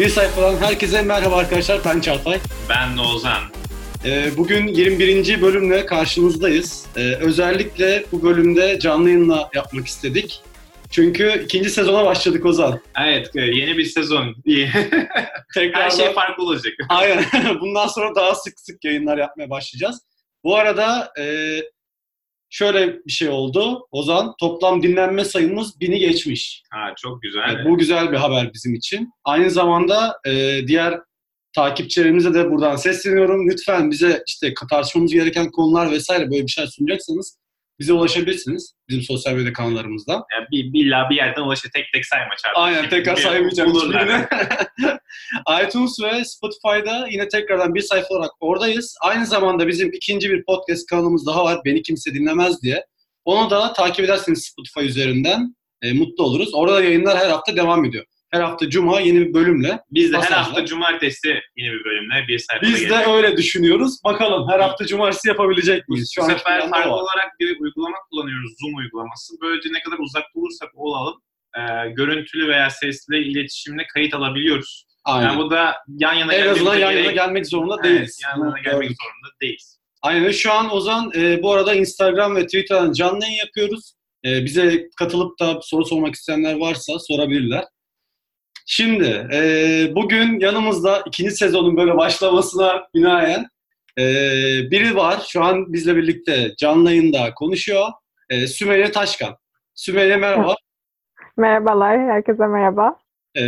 Bir sayfadan herkese merhaba arkadaşlar. Ben Çağatay. Ben de Ozan. Ee, bugün 21. bölümle karşınızdayız. Ee, özellikle bu bölümde canlı yayınla yapmak istedik. Çünkü ikinci sezona başladık Ozan. Evet, e, yeni bir sezon. Tekrardan... Her şey farklı olacak. Aynen. Bundan sonra daha sık sık yayınlar yapmaya başlayacağız. Bu arada e, şöyle bir şey oldu. Ozan, toplam dinlenme sayımız bini geçmiş. Ha, çok güzel. Evet, bu güzel bir haber bizim için. Aynı zamanda e, diğer takipçilerimize de buradan sesleniyorum. Lütfen bize işte tartışmamız gereken konular vesaire böyle bir şey sunacaksanız bize ulaşabilirsiniz bizim sosyal medya kanallarımızdan. Yani bir, bir, bir yerden ulaşır. Tek tek sayma çarpı. Aynen tekrar saymayacağım iTunes ve Spotify'da yine tekrardan bir sayfa olarak oradayız. Aynı zamanda bizim ikinci bir podcast kanalımız daha var. Beni kimse dinlemez diye. Onu da takip ederseniz Spotify üzerinden e, mutlu oluruz. Orada yayınlar her hafta devam ediyor. Her hafta cuma yeni bir bölümle. Biz de her hafta cumartesi yeni bir bölümle bir sayfa Biz de öyle düşünüyoruz. Bakalım her hafta cumartesi yapabilecek miyiz? Şu Bu sefer farklı olarak bir uygulama kullanıyoruz. Zoom uygulaması. Böylece ne kadar uzak olursak olalım e, görüntülü veya sesli iletişimle kayıt alabiliyoruz. Aynen. Yani bu da yan yana en azından yan yana gelmek zorunda evet, değiliz. Yan yana gelmek zorunda değiliz. Aynen. Şu an Ozan e, bu arada Instagram ve Twitter'dan canlı yayın yapıyoruz. E, bize katılıp da soru sormak isteyenler varsa sorabilirler. Şimdi e, bugün yanımızda ikinci sezonun böyle başlamasına binaen e, biri var. Şu an bizle birlikte canlı yayında konuşuyor. E, Sümeyye Taşkan. Sümeyye merhaba. Merhabalar, herkese merhaba. E,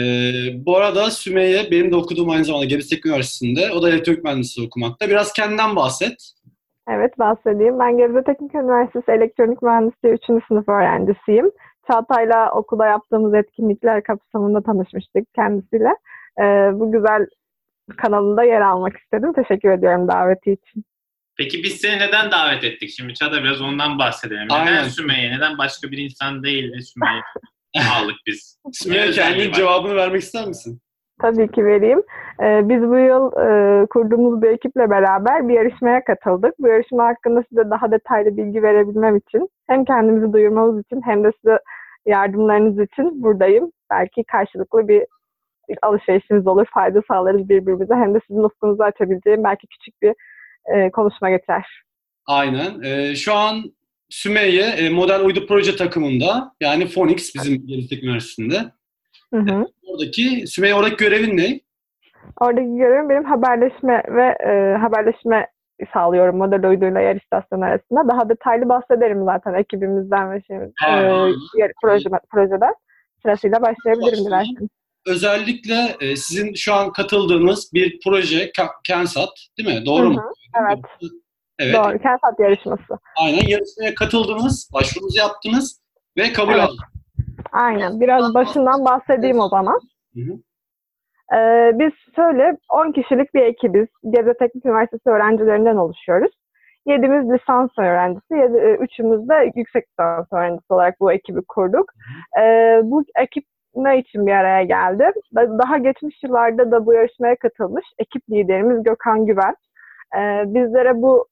bu arada Sümeyye benim de okuduğum aynı zamanda Gebze Üniversitesi'nde. O da elektronik mühendisliği okumakta. Biraz kendinden bahset. Evet bahsedeyim. Ben Gebze Teknik Üniversitesi Elektronik Mühendisliği 3. sınıf öğrencisiyim. Çağatay'la okulda yaptığımız etkinlikler kapsamında tanışmıştık kendisiyle. Ee, bu güzel kanalında yer almak istedim. Teşekkür ediyorum daveti için. Peki biz seni neden davet ettik? Şimdi Çağatay biraz ondan bahsedelim. Neden Aynen. Sümeyye? Neden başka bir insan değil de Sümeyye aldık biz? Sümeyye kendin cevabını vermek ister misin? Tabii ki vereyim. Ee, biz bu yıl e, kurduğumuz bir ekiple beraber bir yarışmaya katıldık. Bu yarışma hakkında size daha detaylı bilgi verebilmem için hem kendimizi duyurmamız için hem de size yardımlarınız için buradayım. Belki karşılıklı bir alışverişimiz olur, fayda sağlarız birbirimize. Hem de sizin ufkunuzu açabileceğim belki küçük bir e, konuşma geçer. Aynen. E, şu an Sümeyye e, model uydu proje takımında yani Phoenix bizim Gelecek Üniversitesi'nde. Hı hı. Oradaki Sümeyye oradaki görevin ne? Oradaki görevim benim haberleşme ve e, haberleşme sağlıyorum model uyduyla yer istasyonu arasında. Daha detaylı bahsederim zaten ekibimizden ve şey, e, proje, projeden. Sırasıyla başlayabilirim dilerseniz. Özellikle e, sizin şu an katıldığınız bir proje Kensat değil mi? Doğru Hı-hı. mu? Evet. Evet. Doğru. Kensat yarışması. Aynen. Yarışmaya katıldınız, başvurunuzu yaptınız ve kabul evet. aldınız. Aynen. Biraz başından bahsedeyim o zaman. Hı hı. Ee, biz şöyle 10 kişilik bir ekibiz. Gebze Teknik Üniversitesi öğrencilerinden oluşuyoruz. Yedimiz lisans öğrencisi, yedi, e, üçümüz de yüksek lisans öğrencisi olarak bu ekibi kurduk. Ee, bu ekip ne için bir araya geldi? Daha geçmiş yıllarda da bu yarışmaya katılmış ekip liderimiz Gökhan Güven. Ee, bizlere bu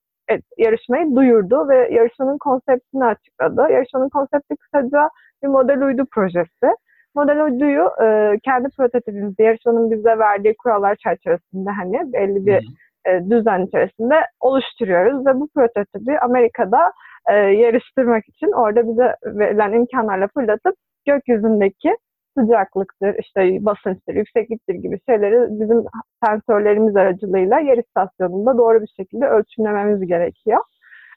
yarışmayı duyurdu ve yarışmanın konseptini açıkladı. Yarışmanın konsepti kısaca bir model uydu projesi. Model uyduyu e, kendi prototipimizde yarışmanın bize verdiği kurallar çerçevesinde hani belli bir e, düzen içerisinde oluşturuyoruz ve bu prototipi Amerika'da e, yarıştırmak için orada bize verilen imkanlarla fırlatıp gökyüzündeki sıcaklıktır, işte basınçtır, yüksekliktir gibi şeyleri bizim sensörlerimiz aracılığıyla yer istasyonunda doğru bir şekilde ölçümlememiz gerekiyor.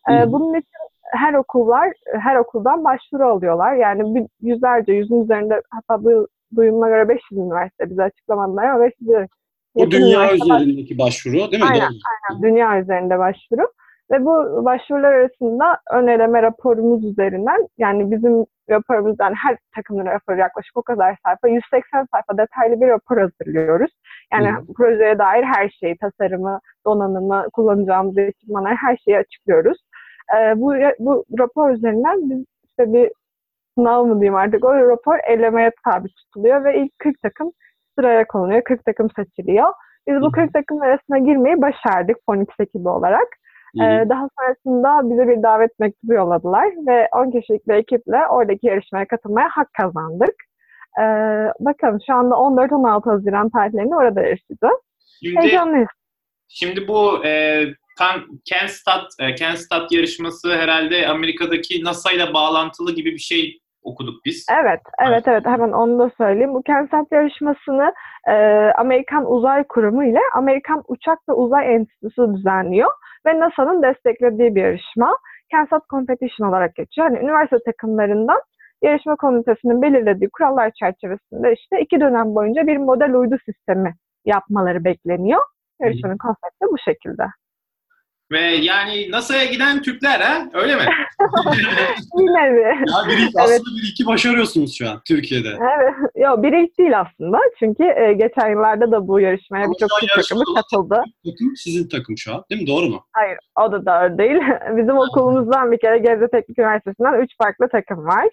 Ee, bunun için her okullar, her okuldan başvuru alıyorlar. Yani yüzlerce, yüzün üzerinde hatta bu duyumuna göre 500 üniversite bize açıklamadılar ama 500 Bu dünya üzerindeki başvuru değil mi? Aynen, aynen. Dünya üzerinde başvuru. Ve bu başvurular arasında ön eleme raporumuz üzerinden yani bizim raporumuzdan her takımın raporu yaklaşık o kadar sayfa, 180 sayfa detaylı bir rapor hazırlıyoruz. Yani Hı. projeye dair her şeyi, tasarımı, donanımı, kullanacağımız ekipmanları her şeyi açıklıyoruz. Ee, bu, bu rapor üzerinden biz işte bir sınav mı diyeyim artık o rapor elemeye tabi tutuluyor ve ilk 40 takım sıraya konuluyor. 40 takım seçiliyor. Biz bu 40 takım arasına girmeyi başardık Fonix ekibi olarak. Ee, daha sonrasında bize bir davet mektubu yolladılar ve 10 kişilik bir ekiple oradaki yarışmaya katılmaya hak kazandık. Ee, bakalım şu anda 14-16 Haziran tarihlerinde orada yarışacağız. Şimdi, Heyecanlıyız. Şimdi bu e, Kenstat, e, Kenstat yarışması herhalde Amerika'daki NASA ile bağlantılı gibi bir şey okuduk biz. Evet, evet, evet. Hemen onu da söyleyeyim. Bu Kensat yarışmasını e, Amerikan Uzay Kurumu ile Amerikan Uçak ve Uzay Enstitüsü düzenliyor ve NASA'nın desteklediği bir yarışma. Kensat Competition olarak geçiyor. Yani üniversite takımlarından yarışma komitesinin belirlediği kurallar çerçevesinde işte iki dönem boyunca bir model uydu sistemi yapmaları bekleniyor. Yarışmanın konsepti bu şekilde. Ve yani NASA'ya giden Türkler ha? Öyle mi? Yine mi? Ya bir ilk, aslında bir iki başarıyorsunuz şu an Türkiye'de. Evet. Yok bir ilk değil aslında. Çünkü e, geçen yıllarda da bu yarışmaya birçok Türk takımı katıldı. Takım sizin takım şu an değil mi? Doğru mu? Hayır. O da doğru değil. Bizim okulumuzdan bir kere Gebze Teknik Üniversitesi'nden üç farklı takım var.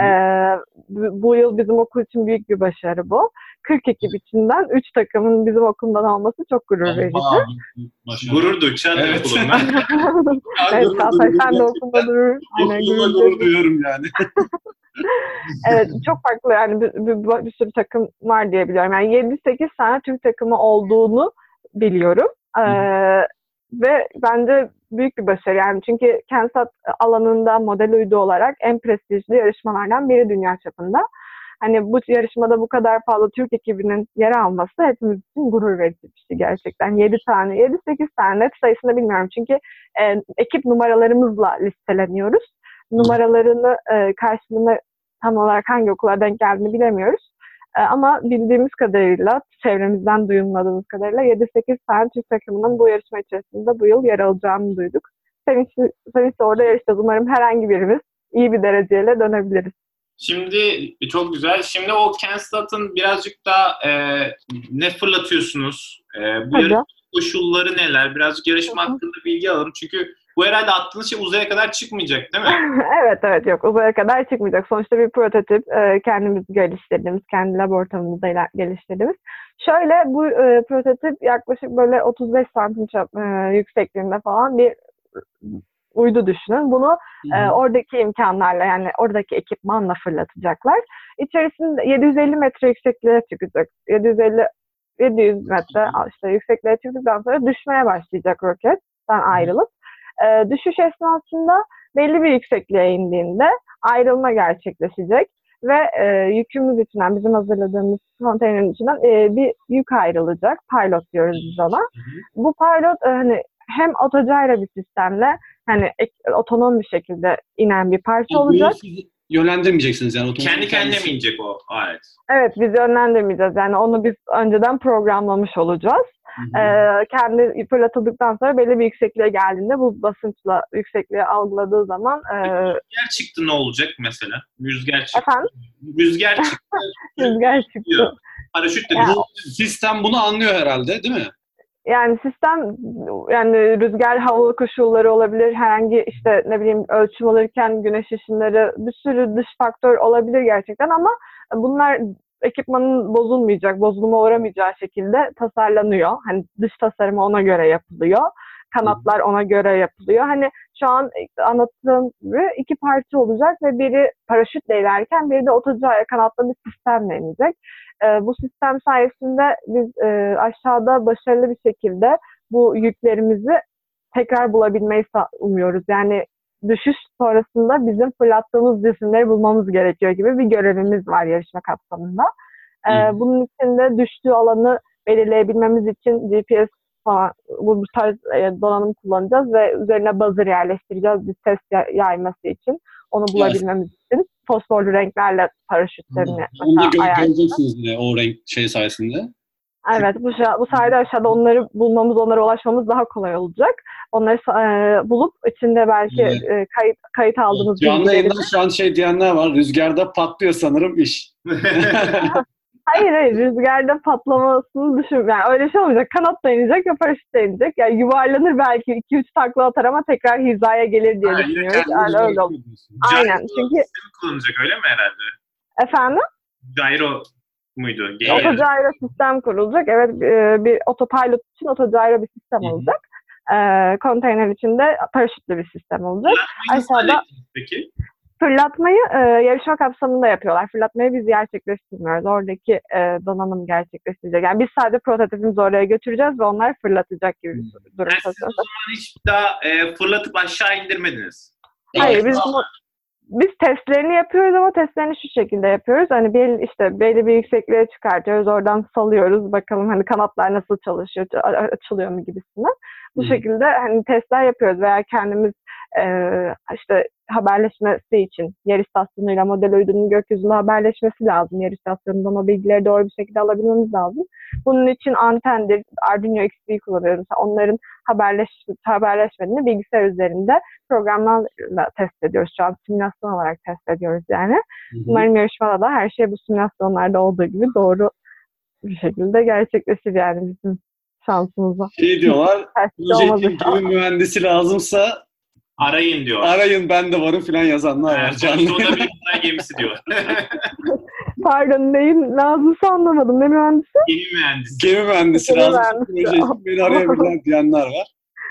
Ee, bu yıl bizim okul için büyük bir başarı bu. 40 ekip içinden 3 takımın bizim okuldan olması çok gurur verici. Gurur duy, evet. evet, Çağatay sen de okulda durur. Aynen, gurur, gurur duyuyorum yani. evet, çok farklı yani bir, bir, bir sürü takım var diye biliyorum. Yani 7-8 tane Türk takımı olduğunu biliyorum. Ee, ve bence büyük bir başarı yani çünkü Kensat alanında model uydu olarak en prestijli yarışmalardan biri dünya çapında hani bu yarışmada bu kadar fazla Türk ekibinin yer alması hepimiz için gurur verici bir şey gerçekten. 7 tane, 7-8 tane net sayısını bilmiyorum. Çünkü e, ekip numaralarımızla listeleniyoruz. Numaralarını e, karşılığında tam olarak hangi okula denk geldiğini bilemiyoruz. E, ama bildiğimiz kadarıyla, çevremizden duyumladığımız kadarıyla 7-8 tane Türk takımının bu yarışma içerisinde bu yıl yer alacağını duyduk. Sevinç, sevinç orada yarışacağız. Umarım herhangi birimiz iyi bir dereceyle dönebiliriz. Şimdi çok güzel. Şimdi o Kenstat'ın birazcık da e, ne fırlatıyorsunuz? E, bu yarış koşulları neler? Birazcık yarışma Hı-hı. hakkında bilgi alalım. Çünkü bu herhalde attığınız şey uzaya kadar çıkmayacak değil mi? evet evet yok uzaya kadar çıkmayacak. Sonuçta bir prototip e, kendimiz geliştirdiğimiz, kendi laboratuvarımızda geliştirdiğimiz. Şöyle bu e, prototip yaklaşık böyle 35 santim çap, e, yüksekliğinde falan bir uydu düşünün. Bunu e, oradaki imkanlarla yani oradaki ekipmanla fırlatacaklar. İçerisinde 750 metre yüksekliğe çıkacak. 750 700 metre işte yüksekliğe çıktıktan sonra düşmeye başlayacak roketten ayrılıp. E, düşüş esnasında belli bir yüksekliğe indiğinde ayrılma gerçekleşecek ve e, yükümüz içinden bizim hazırladığımız konteynerin içinden e, bir yük ayrılacak. Pilot diyoruz biz ona. Bu pilot e, hani hem otogyro bir sistemle hani otonom bir şekilde inen bir parça olacak. Yönlendirmeyeceksiniz yani. Kendi kendine mi inecek o alet? Evet biz yönlendirmeyeceğiz. Yani onu biz önceden programlamış olacağız. Ee, kendi fırlatıldıktan sonra belli bir yüksekliğe geldiğinde bu basınçla yüksekliği algıladığı zaman e... rüzgar çıktı ne olacak mesela? Rüzgar çıktı. Efendim? Rüzgar çıktı. rüzgar çıktı. Paraşütle yani, bu sistem bunu anlıyor herhalde değil mi? Yani sistem yani rüzgar hava koşulları olabilir herhangi işte ne bileyim ölçüm alırken güneş ışınları bir sürü dış faktör olabilir gerçekten ama bunlar ekipmanın bozulmayacak, bozulma uğramayacağı şekilde tasarlanıyor. Hani dış tasarımı ona göre yapılıyor. Kanatlar ona göre yapılıyor. Hani şu an anlattığım gibi iki parça olacak ve biri paraşütle inerken biri de otocağı kanatlı bir sistemle inecek. E, bu sistem sayesinde biz e, aşağıda başarılı bir şekilde bu yüklerimizi tekrar bulabilmeyi umuyoruz. Yani düşüş sonrasında bizim fırlattığımız cisimleri bulmamız gerekiyor gibi bir görevimiz var yarışma kapsamında. Ee, bunun için de düştüğü alanı belirleyebilmemiz için GPS falan bu, bu tarz e, donanım kullanacağız ve üzerine buzzer yerleştireceğiz bir ses yayması için. Onu bulabilmemiz evet. için fosforlu renklerle paraşütlerini hmm. Onu da göreceksiniz yine o renk şey sayesinde. Evet, bu, bu sayede aşağıda onları bulmamız, onlara ulaşmamız daha kolay olacak. Onları e, bulup içinde belki evet. e, kayıt kayıt aldığımız Canlı yayında şu an şey diyenler var, rüzgarda patlıyor sanırım iş. hayır hayır, rüzgarda patlamasını düşün. Yani öyle şey olmayacak. Kanat da inecek ve paraşüt de inecek. Yani yuvarlanır belki 2-3 takla atar ama tekrar hizaya gelir diye Aynen, düşünüyoruz. Yani öyle olur. Aynen. Çünkü... kullanacak öyle mi herhalde? Efendim? Gyro muydu? Otogyro sistem kurulacak. Evet e, bir otopilot için otogyro bir sistem Hı-hı. olacak. E, konteyner içinde paraşütlü bir sistem olacak. Aşağıda peki? Fırlatmayı e, yarışma kapsamında yapıyorlar. Fırlatmayı biz gerçekleştirmiyoruz. Oradaki e, donanım gerçekleştirecek. Yani biz sadece prototipimizi oraya götüreceğiz ve onlar fırlatacak gibi bir durum Yani siz o zaman hiç daha e, fırlatıp aşağı indirmediniz. Hayır biz biz testlerini yapıyoruz ama testlerini şu şekilde yapıyoruz. Hani belli işte belli bir yüksekliğe çıkartıyoruz. Oradan salıyoruz. Bakalım hani kanatlar nasıl çalışıyor, açılıyor mu gibisinden. Bu hmm. şekilde hani testler yapıyoruz veya kendimiz e, işte haberleşmesi için yer istasyonuyla model uydunun gökyüzünde haberleşmesi lazım. Yer istasyonundan o bilgileri doğru bir şekilde alabilmemiz lazım. Bunun için antendir, Arduino XP kullanıyoruz. Onların haberleş, haberleşmediğini bilgisayar üzerinde programlarla test ediyoruz. Şu an simülasyon olarak test ediyoruz yani. Hı hı. Umarım yarışmada da her şey bu simülasyonlarda olduğu gibi doğru bir şekilde gerçekleşir yani bizim şansımıza. Şey diyorlar, proje kim mühendisi lazımsa Arayın diyor. Arayın ben de varım filan yazanlar var. Canlı. O da bir uzay gemisi diyor. Pardon neyin lazımsa anlamadım. Ne mühendisi? Gemi mühendisi. Gemi mühendisi Gemi lazım. Mühendisi. Proje beni arayabilirler diyenler var.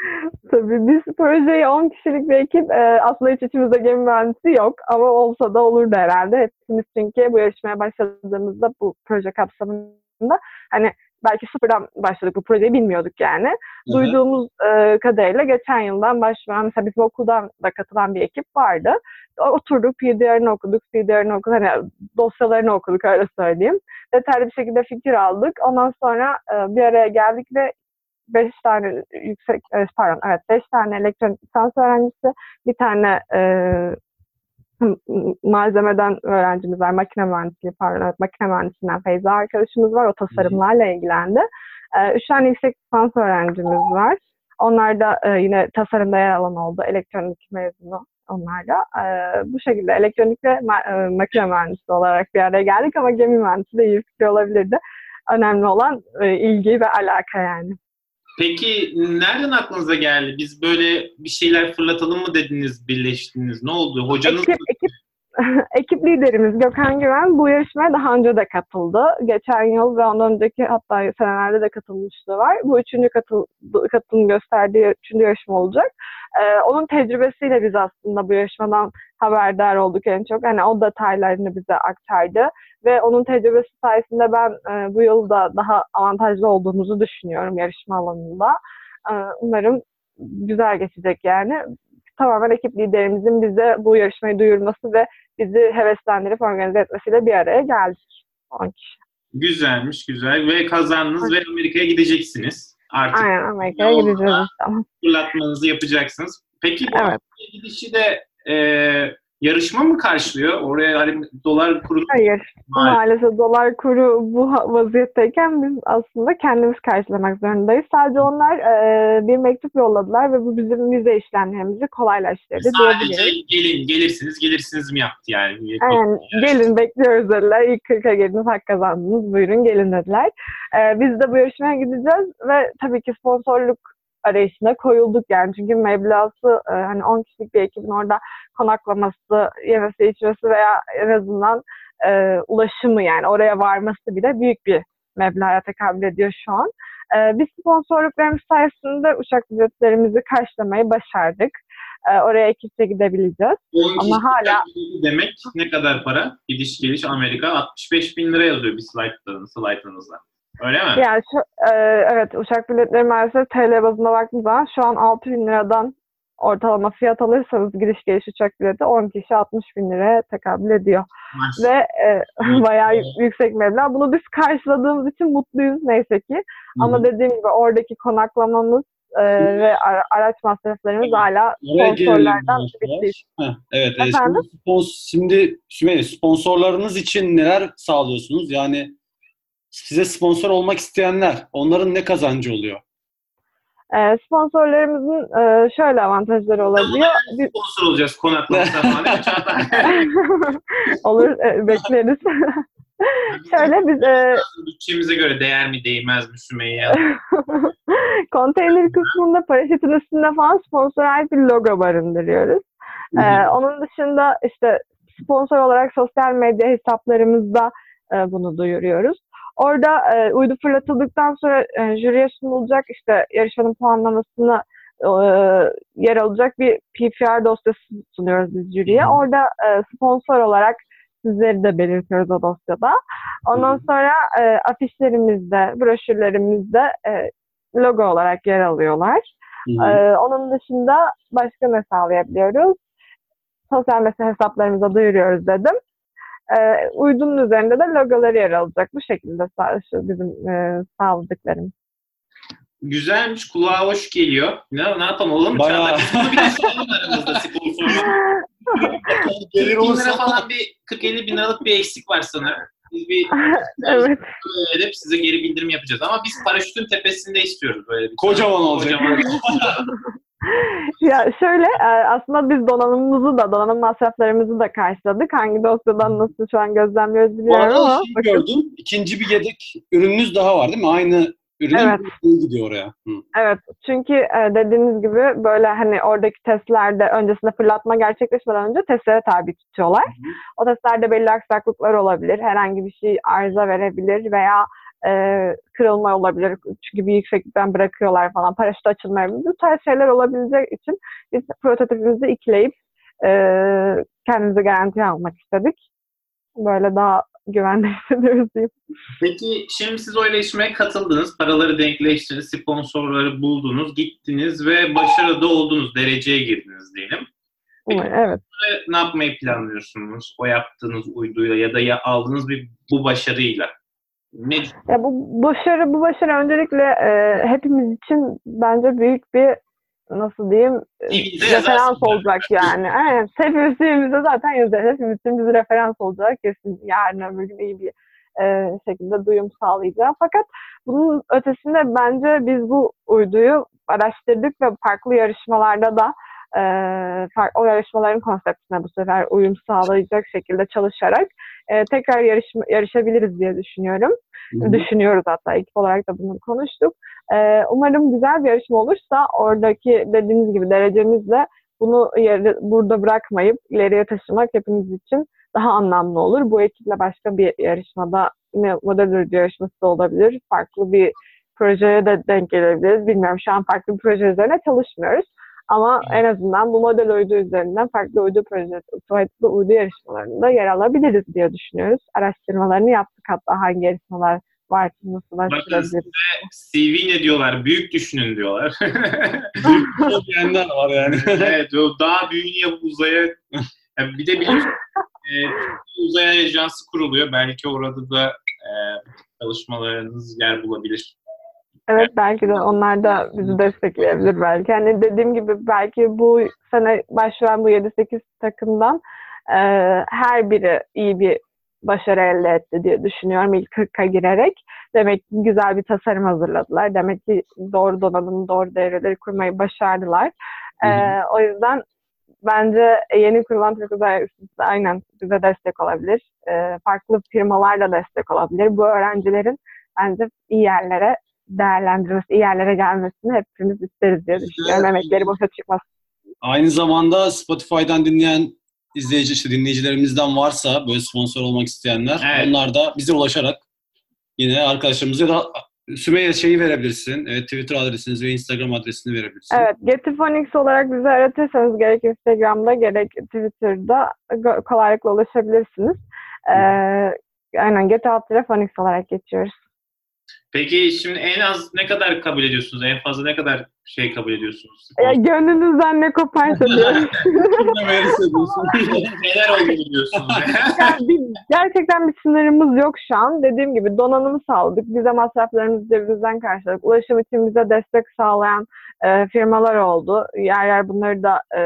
Tabii biz projeyi 10 kişilik bir ekip e, aslında hiç içimizde gemi mühendisi yok ama olsa da olurdu herhalde. Hepimiz çünkü bu yarışmaya başladığımızda bu proje kapsamında hani belki sıfırdan başladık bu projeyi bilmiyorduk yani. Hı-hı. Duyduğumuz e, kadarıyla geçen yıldan başlayan mesela bizim okuldan da katılan bir ekip vardı. Oturduk PDR'ını okuduk, PDR'ını okuduk, hani dosyalarını okuduk öyle söyleyeyim. Detaylı bir şekilde fikir aldık. Ondan sonra e, bir araya geldik ve beş tane yüksek, e, pardon evet beş tane elektronik lisans öğrencisi, bir tane e, malzemeden öğrencimiz var. Makine mühendisliği pardon. Makine mühendisliğinden Feyza arkadaşımız var. O tasarımlarla ilgilendi. Ee, üç tane yüksek lisans öğrencimiz var. Onlar da e, yine tasarımda yer alan oldu. Elektronik mezunu onlar da. E, bu şekilde elektronik ve e, makine mühendisi olarak bir araya geldik ama gemi mühendisi de iyi fikir olabilirdi. Önemli olan e, ilgi ve alaka yani. Peki nereden aklınıza geldi? Biz böyle bir şeyler fırlatalım mı dediniz, birleştiniz? Ne oldu? Hocanız ekip, ekip, ekip liderimiz Gökhan Güven bu yarışmaya daha önce de katıldı. Geçen yıl ve ondan önceki hatta senelerde de katılmışlığı var. Bu üçüncü katıl, katılım gösterdiği üçüncü yarışma olacak. Ee, onun tecrübesiyle biz aslında bu yarışmadan haberdar olduk en çok. Hani o detaylarını bize aktardı ve onun tecrübesi sayesinde ben e, bu yılda daha avantajlı olduğumuzu düşünüyorum yarışma alanında. E, umarım güzel geçecek yani. Tamamen ekip liderimizin bize bu yarışmayı duyurması ve bizi heveslendirip organize etmesiyle bir araya geldik. 10 kişi. Güzelmiş, güzel. Ve kazandınız ve Amerika'ya gideceksiniz. Artık Aynen Amerika'ya gideceğiz. Fırlatmanızı yapacaksınız. Peki bu evet. gidişi de e, yarışma mı karşılıyor? Oraya hani dolar kuru... Hayır. Maalesef. Maalesef dolar kuru bu vaziyetteyken biz aslında kendimiz karşılamak zorundayız. Sadece onlar e, bir mektup yolladılar ve bu bizim vize işlemlerimizi kolaylaştırdı. Sadece gelin, gelirsiniz, gelirsiniz mi yaptı yani? Aynen. Gelin bekliyoruz dediler. İlk 40'a geldiniz, hak kazandınız. Buyurun gelin dediler. E, biz de bu yarışmaya gideceğiz ve tabii ki sponsorluk arayışına koyulduk yani. Çünkü meblası e, hani 10 kişilik bir ekibin orada konaklaması, yemesi, içmesi veya en azından e, ulaşımı yani oraya varması bile büyük bir meblağa tekabül ediyor şu an. E, biz sponsorluklarımız sayesinde uçak biletlerimizi karşılamayı başardık. E, oraya ekipçe gidebileceğiz. Ama hala demek ne kadar para? Gidiş geliş Amerika 65 bin lira yazıyor bir slaytınızda. Öyle mi? Yani şu, e, evet uçak biletleri maalesef TL bazında baktığım zaman şu an 6 bin liradan ortalama fiyat alırsanız gidiş geliş uçak bileti 10 kişi 60 bin liraya tekabül ediyor. Maşallah. Ve e, bayağı yüksek meblağ. Bunu biz karşıladığımız için mutluyuz neyse ki. Hı-hı. Ama dediğim gibi oradaki konaklamamız e, ve ara, araç masraflarımız hala sponsorlardan Heh, evet. E, Efendim? E, şimdi Sümeyye sponsorlarınız için neler sağlıyorsunuz? Yani size sponsor olmak isteyenler, onların ne kazancı oluyor? E, sponsorlarımızın e, şöyle avantajları olabiliyor. Biz... Sponsor olacağız konaklama falan. Olur, e, bekleriz. şöyle biz... E... Bütçemize göre değer mi değmez mi Sümeyye? Konteyner kısmında paraşütün üstünde falan sponsor ait bir logo barındırıyoruz. Ee, onun dışında işte sponsor olarak sosyal medya hesaplarımızda e, bunu duyuruyoruz. Orada e, uydu fırlatıldıktan sonra e, jüriye sunulacak işte yarışmanın puanlamasını e, yer alacak bir PPR dosyası sunuyoruz biz jüriye. Orada e, sponsor olarak sizleri de belirtiyoruz o dosyada. Ondan sonra e, afişlerimizde, broşürlerimizde e, logo olarak yer alıyorlar. Ee, onun dışında başka ne sağlayabiliyoruz? Sosyal medya hesaplarımıza duyuruyoruz dedim. Ee, uydunun üzerinde de logoları yer alacak. Bu şekilde sağ, şu bizim e, sağladıklarımız. Güzelmiş, kulağa hoş geliyor. Ne, ne yapalım oğlum? Bayağı. Biz bunu bir de soralım aramızda sponsorlu. Gelir 40 olursa falan bir 40-50 bin liralık bir eksik var sanırım. Biz bir evet. edip size geri bildirim yapacağız. Ama biz paraşütün tepesinde istiyoruz böyle bir Kocaman olacak. Kocaman. Ya şöyle e, aslında biz donanımımızı da donanım masraflarımızı da karşıladık. Hangi dosyadan nasıl şu an gözlemliyoruz Bu bilmiyorum arada ama şey gördüm. İkinci bir yedek ürününüz daha var değil mi? Aynı ürün Evet. gidiyor oraya. Hı. Evet çünkü e, dediğiniz gibi böyle hani oradaki testlerde öncesinde fırlatma gerçekleşmeden önce testlere tabi tutuyorlar. O testlerde belli aksaklıklar olabilir. Herhangi bir şey arıza verebilir veya e, kırılma olabilir. Çünkü bir yükseklikten bırakıyorlar falan. Paraşüt açılmayabilir. Bu tarz şeyler olabilecek için biz prototipimizi ikleyip e, kendimizi garantiye almak istedik. Böyle daha güvende hissediyoruz diyeyim. Peki şimdi siz o iletişime katıldınız, paraları denkleştirdiniz, sponsorları buldunuz, gittiniz ve başarıda oldunuz, dereceye girdiniz diyelim. Peki Evet. Ve ne yapmayı planlıyorsunuz o yaptığınız uyduyla ya da ya aldığınız bir bu başarıyla? Ne Ya bu başarı bu başarı öncelikle e, hepimiz için bence büyük bir nasıl diyeyim e, TV'de referans olacak yani. Evet, hepimiz zaten yazarız. Hepimiz bizi referans olacak kesin. Yarın öbür gün iyi bir e, şekilde duyum sağlayacağım. Fakat bunun ötesinde bence biz bu uyduyu araştırdık ve farklı yarışmalarda da e, far- o yarışmaların konseptine bu sefer uyum sağlayacak şekilde çalışarak e, tekrar yarışma, yarışabiliriz diye düşünüyorum Hı hı. düşünüyoruz hatta ekip olarak da bunu konuştuk. Ee, umarım güzel bir yarışma olursa oradaki dediğiniz gibi derecemizle bunu yeri- burada bırakmayıp ileriye taşımak hepimiz için daha anlamlı olur. Bu ekiple başka bir yarışmada yine model yarışması da olabilir. Farklı bir projeye de denk gelebiliriz. Bilmiyorum şu an farklı bir proje üzerine çalışmıyoruz. Ama en azından bu model uydu üzerinden farklı uydu projesi, farklı uydu yarışmalarında yer alabiliriz diye düşünüyoruz. Araştırmalarını yaptık hatta hangi yarışmalar var, nasıl başlayabiliriz. CV ne diyorlar? Büyük düşünün diyorlar. Çok diyenler var yani. evet, o daha büyüğünü yapıp uzaya... Yani bir de biliyorsun e, uzay ajansı kuruluyor. Belki orada da e, çalışmalarınız yer bulabilir. Evet belki de onlar da bizi destekleyebilir belki. Hani dediğim gibi belki bu sene başvuran bu 7-8 takımdan e, her biri iyi bir başarı elde etti diye düşünüyorum ilk 40'a girerek. Demek ki güzel bir tasarım hazırladılar. Demek ki doğru donanım, doğru devreleri kurmayı başardılar. E, o yüzden bence yeni kurulan Türk Uzay de aynen bize destek olabilir. E, farklı firmalar da destek olabilir. Bu öğrencilerin bence iyi yerlere değerlendirmesi, iyi yerlere gelmesini hepimiz isteriz diye düşünüyorum. Emekleri boşa çıkmaz. Aynı zamanda Spotify'dan dinleyen izleyici, işte dinleyicilerimizden varsa böyle sponsor olmak isteyenler Evet. onlar da bize ulaşarak yine arkadaşlarımıza da Sümeyye şeyi verebilirsin. e, Twitter adresinizi ve Instagram adresini verebilirsin. Evet, Getifonix olarak bizi aratırsanız gerek Instagram'da gerek Twitter'da kolaylıkla ulaşabilirsiniz. Ee, aynen Get Out Telefonix olarak geçiyoruz. Peki şimdi en az ne kadar kabul ediyorsunuz? En fazla ne kadar şey kabul ediyorsunuz? Ya, gönlünüzden ne koparsa diyorum. Neler olduğunu diyorsunuz? Yani bir- gerçekten bir sınırımız yok şu an. Dediğim gibi donanımı sağladık. Bize masraflarımızı cebimizden karşıladık. Ulaşım için bize destek sağlayan e, firmalar oldu. Yer yer bunları da e,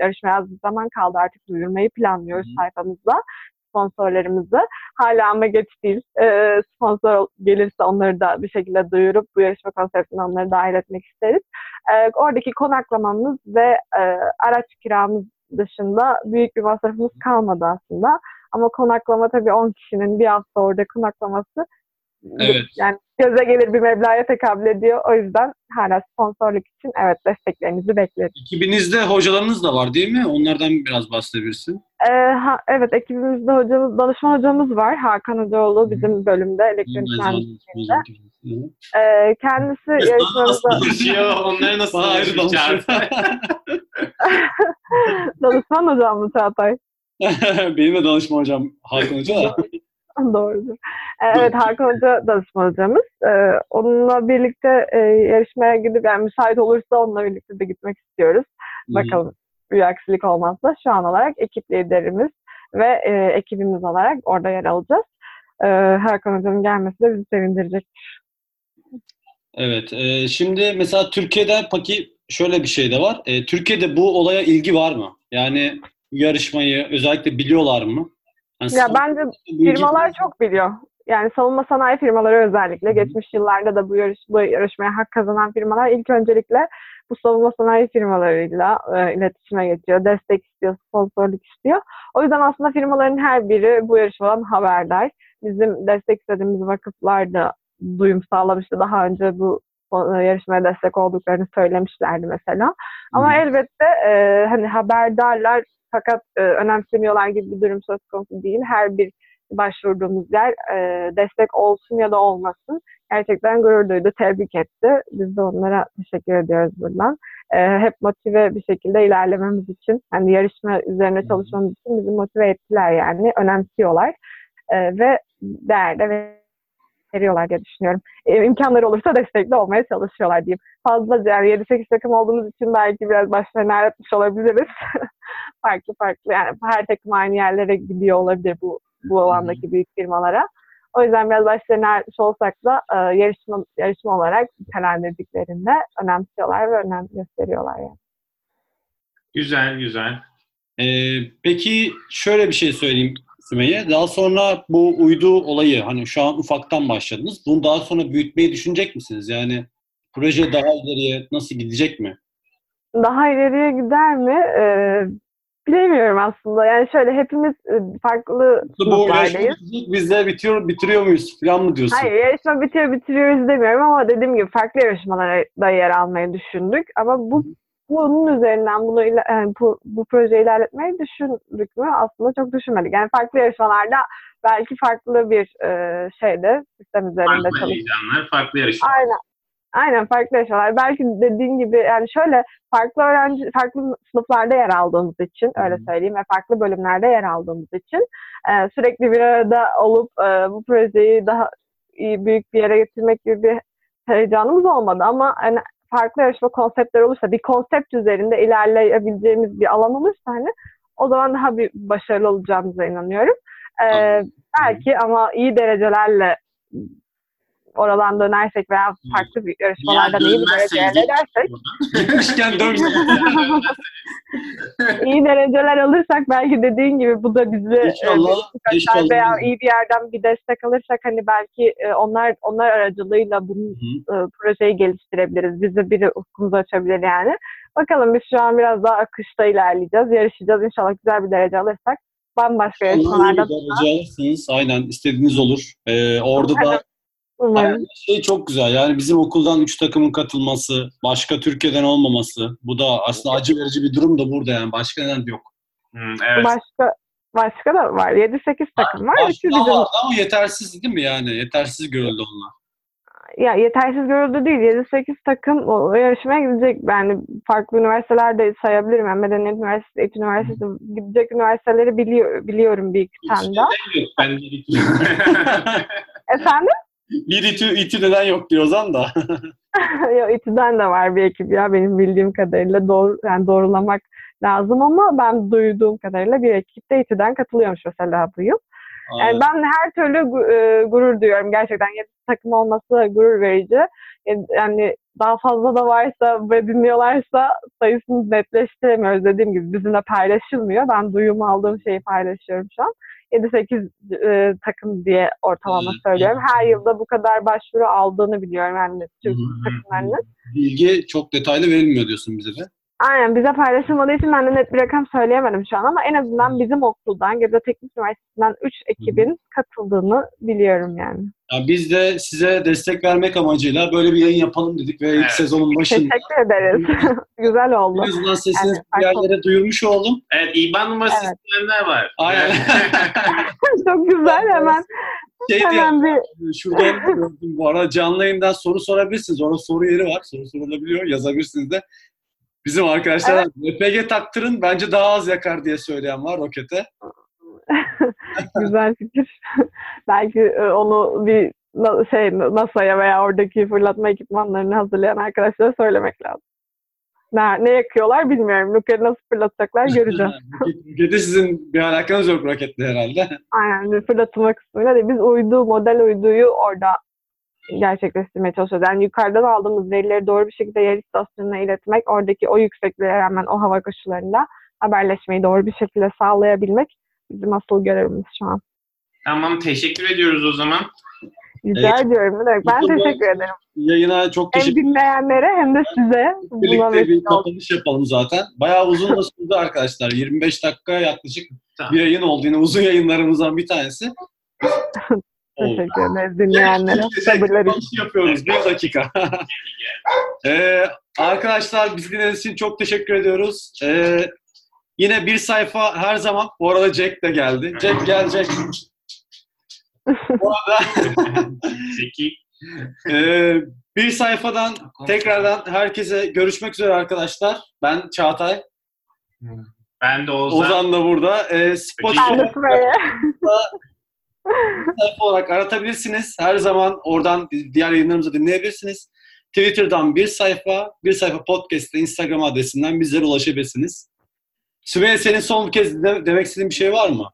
yarışmaya yazdığı zaman kaldı. Artık duyurmayı planlıyoruz Hı. sayfamızda sponsorlarımızı. Hala ama geç değil. E, sponsor gelirse onları da bir şekilde duyurup bu yarışma konseptine onları dahil etmek isteriz. E, oradaki konaklamamız ve e, araç kiramız dışında büyük bir masrafımız kalmadı aslında. Ama konaklama tabii 10 kişinin bir hafta orada konaklaması Evet. yani göze gelir bir meblağa tekabül ediyor. O yüzden hala sponsorluk için evet desteklerinizi bekleriz. Ekibinizde hocalarınız da var değil mi? Onlardan biraz bahsedebilirsin. Ee, ha, evet ekibimizde hocamız, danışman hocamız var. Hakan Hocaoğlu bizim bölümde elektronik mühendisliğinde. Ee, kendisi yarışmamızda... danışıyor, onları nasıl ayrı danışıyor. danışman hocam mı Çağatay? Benim de danışma hocam Hakan Hoca da. Doğrudur. Ee, Evet Hakan Hoca danışman hocamız. Ee, onunla birlikte e, yarışmaya gidip yani müsait olursa onunla birlikte de gitmek istiyoruz. Bakalım bir aksilik olmazsa şu an olarak ekip liderimiz ve e, ekibimiz olarak orada yer alacağız. Ee, Hakan Hoca'nın gelmesi de bizi sevindirecek. Evet. e, şimdi mesela Türkiye'de peki şöyle bir şey de var. E, Türkiye'de bu olaya ilgi var mı? Yani yarışmayı özellikle biliyorlar mı? Yani Ya bence firmalar çok biliyor. Yani savunma sanayi firmaları özellikle geçmiş yıllarda da bu, yarış, bu yarışmaya hak kazanan firmalar ilk öncelikle bu savunma sanayi firmalarıyla e, iletişime geçiyor, destek istiyor, sponsorluk istiyor. O yüzden aslında firmaların her biri bu yarışmadan haberdar. Bizim destek istediğimiz vakıflar da duyum sağlamıştı. Daha önce bu e, yarışmaya destek olduklarını söylemişlerdi mesela. Ama hı. elbette e, hani haberdarlar fakat e, önemsemiyorlar gibi bir durum söz konusu değil. Her bir başvurduğumuz yer e, destek olsun ya da olmasın. Gerçekten gurur duydu, tebrik etti. Biz de onlara teşekkür ediyoruz buradan. E, hep motive bir şekilde ilerlememiz için, hani yarışma üzerine çalışmamız için bizi motive ettiler yani, önemsiyorlar. E, ve değer de veriyorlar diye düşünüyorum. E, imkanları olursa destekli olmaya çalışıyorlar diyeyim. Fazlaca yani 7-8 takım olduğumuz için belki biraz başlarını ağrıtmış olabiliriz. farklı farklı yani her takım aynı yerlere gidiyor olabilir bu bu alandaki büyük firmalara. O yüzden biraz başlarını ağrıtmış olsak da e, yarışma, yarışma olarak nitelendirdiklerinde önemsiyorlar ve önem gösteriyorlar yani. Güzel, güzel. E, peki şöyle bir şey söyleyeyim Sümeyye. Daha sonra bu uydu olayı hani şu an ufaktan başladınız. Bunu daha sonra büyütmeyi düşünecek misiniz? Yani proje daha ileriye nasıl gidecek mi? Daha ileriye gider mi? E, bilemiyorum aslında. Yani şöyle hepimiz e, farklı Bu sınıflardayız. yarışmacılık biz de bitiyor, bitiriyor muyuz falan mı diyorsun? Hayır yarışma bitiyor bitiriyoruz demiyorum ama dediğim gibi farklı yarışmalara da yer almayı düşündük. Ama bu bunun üzerinden bunu yani bu, bu projeyi ilerletmeyi düşündük mü? Aslında çok düşünmedik. Yani farklı yarışmalarda belki farklı bir e, şeyde sistem üzerinde Farklı çalış. heyecanlar, farklı yarışmalar. Aynen. Aynen farklı yarışmalar. Belki dediğin gibi yani şöyle farklı öğrenci farklı sınıflarda yer aldığımız için öyle söyleyeyim ve farklı bölümlerde yer aldığımız için e, sürekli bir arada olup e, bu projeyi daha iyi büyük bir yere getirmek gibi bir heyecanımız olmadı ama hani farklı yarışma konseptleri olursa bir konsept üzerinde ilerleyebileceğimiz bir alan olursa hani o zaman daha bir başarılı olacağımıza inanıyorum. E, Anladım. belki ama iyi derecelerle oradan dönersek veya farklı bir yarışmalardan iyi bir derece elde edersek, Gitmişken dön. iyi dereceler alırsak belki dediğin gibi bu da bizi e, İnşallah. İnşallah. veya iyi bir yerden bir destek alırsak hani belki e, onlar onlar aracılığıyla bu e, projeyi geliştirebiliriz. Bize biri ufkumuzu açabilir yani. Bakalım biz şu an biraz daha akışta ilerleyeceğiz. Yarışacağız. İnşallah güzel bir derece alırsak bambaşka yarışmalarda izniyle alırsınız. Aynen istediğiniz olur. Ee, orada da umarım. Yani şey çok güzel. Yani bizim okuldan üç takımın katılması, başka Türkiye'den olmaması. Bu da aslında acı verici bir durum da burada yani. Başka neden yok. Hmm, evet. Başka başka da var. 7-8 takım var. Başka bizim vardı ama yetersiz değil mi yani? Yetersiz görüldü onlar. ya yetersiz görüldü değil. 7-8 takım o yarışmaya gidecek. Yani farklı üniversitelerde sayabilirim. Yani Medeniyet Üniversitesi, Eğitim Üniversitesi gidecek üniversiteleri biliyor, biliyorum bir iki tane daha. Ben de Efendim? Bir İTÜ, İTÜ neden yok diyor Ozan da. Yok İTÜ'den de var bir ekip ya benim bildiğim kadarıyla doğru yani doğrulamak lazım ama ben duyduğum kadarıyla bir ekip de İTÜ'den katılıyormuş mesela bu yıl. Yani ben her türlü e, gurur duyuyorum. Gerçekten yedi takım olması gurur verici. Yani- Yani daha fazla da varsa ve dinliyorlarsa sayısını netleştiremiyoruz. Dediğim gibi bizimle paylaşılmıyor. Ben duyum aldığım şeyi paylaşıyorum şu an. 7-8 e, takım diye ortalama söylüyorum. Her yılda bu kadar başvuru aldığını biliyorum yani Türk takımlarının. Bilgi çok detaylı verilmiyor diyorsun bize de. Aynen bize paylaşılmadığı için ben de net bir rakam söyleyemedim şu an ama en azından bizim okuldan Gebze Teknik Üniversitesi'nden 3 ekibin katıldığını biliyorum yani. Ya biz de size destek vermek amacıyla böyle bir yayın yapalım dedik ve ilk Evet. sezonun başında Teşekkür ederiz. Güzel oldu. en azından sesinizi Evet, bir yerlere duyurmuş oldum. Evet, İBAN numarası Evet. isteyenler var. Aynen. Çok güzel hemen Şey diye, hemen bir şurada onu gördüm bu arada canlı yayından soru sorabilirsiniz. Orada soru yeri var. Soru sorulabiliyor. Yazabilirsiniz de. Bizim arkadaşlar RPG taktırın bence daha az yakar diye söyleyen var rokete. güzel fikir. Belki e, onu bir şey NASA'ya veya oradaki fırlatma ekipmanlarını hazırlayan arkadaşlara söylemek lazım. Ne, ne yakıyorlar bilmiyorum. Nukleeri nasıl fırlatacaklar göreceğiz. Rokete sizin bir alakanız yok roketle herhalde. Aynen fırlatma kısmıyla değil. Biz uydu, model uyduyu orada gerçekleştirmeye çalışıyoruz. Yani yukarıdan aldığımız verileri doğru bir şekilde yer istasyonuna iletmek, oradaki o yüksekliğe rağmen o hava koşullarında haberleşmeyi doğru bir şekilde sağlayabilmek bizim asıl görevimiz şu an. Tamam, teşekkür ediyoruz o zaman. Rica Evet. ediyorum. Ben Bu konuda- teşekkür ederim. Yayına çok Hem teşekkür dinleyenlere hem de size Birlikte bir kapanış yapalım zaten. Bayağı uzun da sürdü arkadaşlar. 25 dakika yaklaşık Tamam. bir yayın oldu. Yine uzun yayınlarımızdan bir tanesi. Teşekkür ederiz dinleyenlere. Sabırları için. Yapıyoruz. Bir dakika. Ee, arkadaşlar bizi dinlediğiniz için çok teşekkür ediyoruz. Ee, yine bir sayfa her zaman. Bu arada Jack de geldi. Jack gel Jack. Bu arada Zeki. ee, bir sayfadan tekrardan herkese görüşmek üzere arkadaşlar. Ben Çağatay. Ben de Ozan. Ozan da burada. Ee, Spotify. Sayfa olarak aratabilirsiniz. Her zaman oradan diğer yayınlarımızı dinleyebilirsiniz. Twitter'dan bir sayfa, bir sayfa podcast'te Instagram adresinden bizlere ulaşabilirsiniz. Sümeyye senin son bir kez de- demek istediğin bir şey var mı?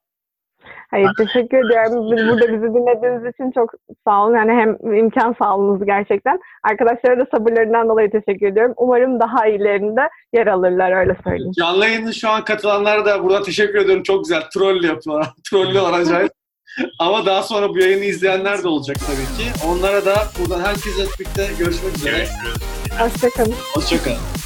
Hayır teşekkür ediyorum. Biz burada bizi dinlediğiniz için çok sağ olun. Yani hem imkan sağladınız gerçekten. Arkadaşlara da sabırlarından dolayı teşekkür ediyorum. Umarım daha iyilerinde yer alırlar öyle söyleyeyim. Canlı yayının şu an katılanlara da buradan teşekkür ediyorum. Çok güzel. Troll yapıyorlar. Trollüyorlar acayip. Ama daha sonra bu yayını izleyenler de olacak tabii ki. Onlara da buradan herkese birlikte görüşmek üzere. Görüşürüz. Hoşçakalın. Hoşçakalın.